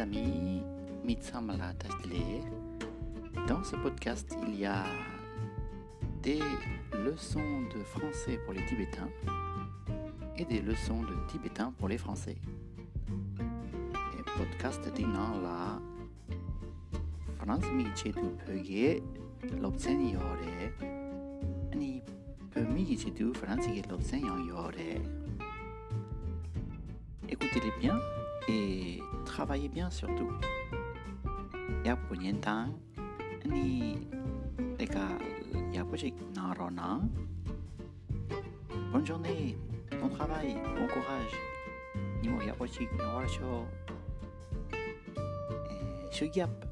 amis, Mitsamala Tasdile. Dans ce podcast, il y a des leçons de français pour les Tibétains et des leçons de tibétain pour les Français. Et podcast dinant la France mi chetu pege lobsen yore ani pe mi chetu France ge yore. Écoutez-les bien et travaillez bien surtout. Ya punyen tang ani deka ya pojik narona. Bonne journée, bon travail, bon courage. Nimo ya pojik nawarcho. Shugyap.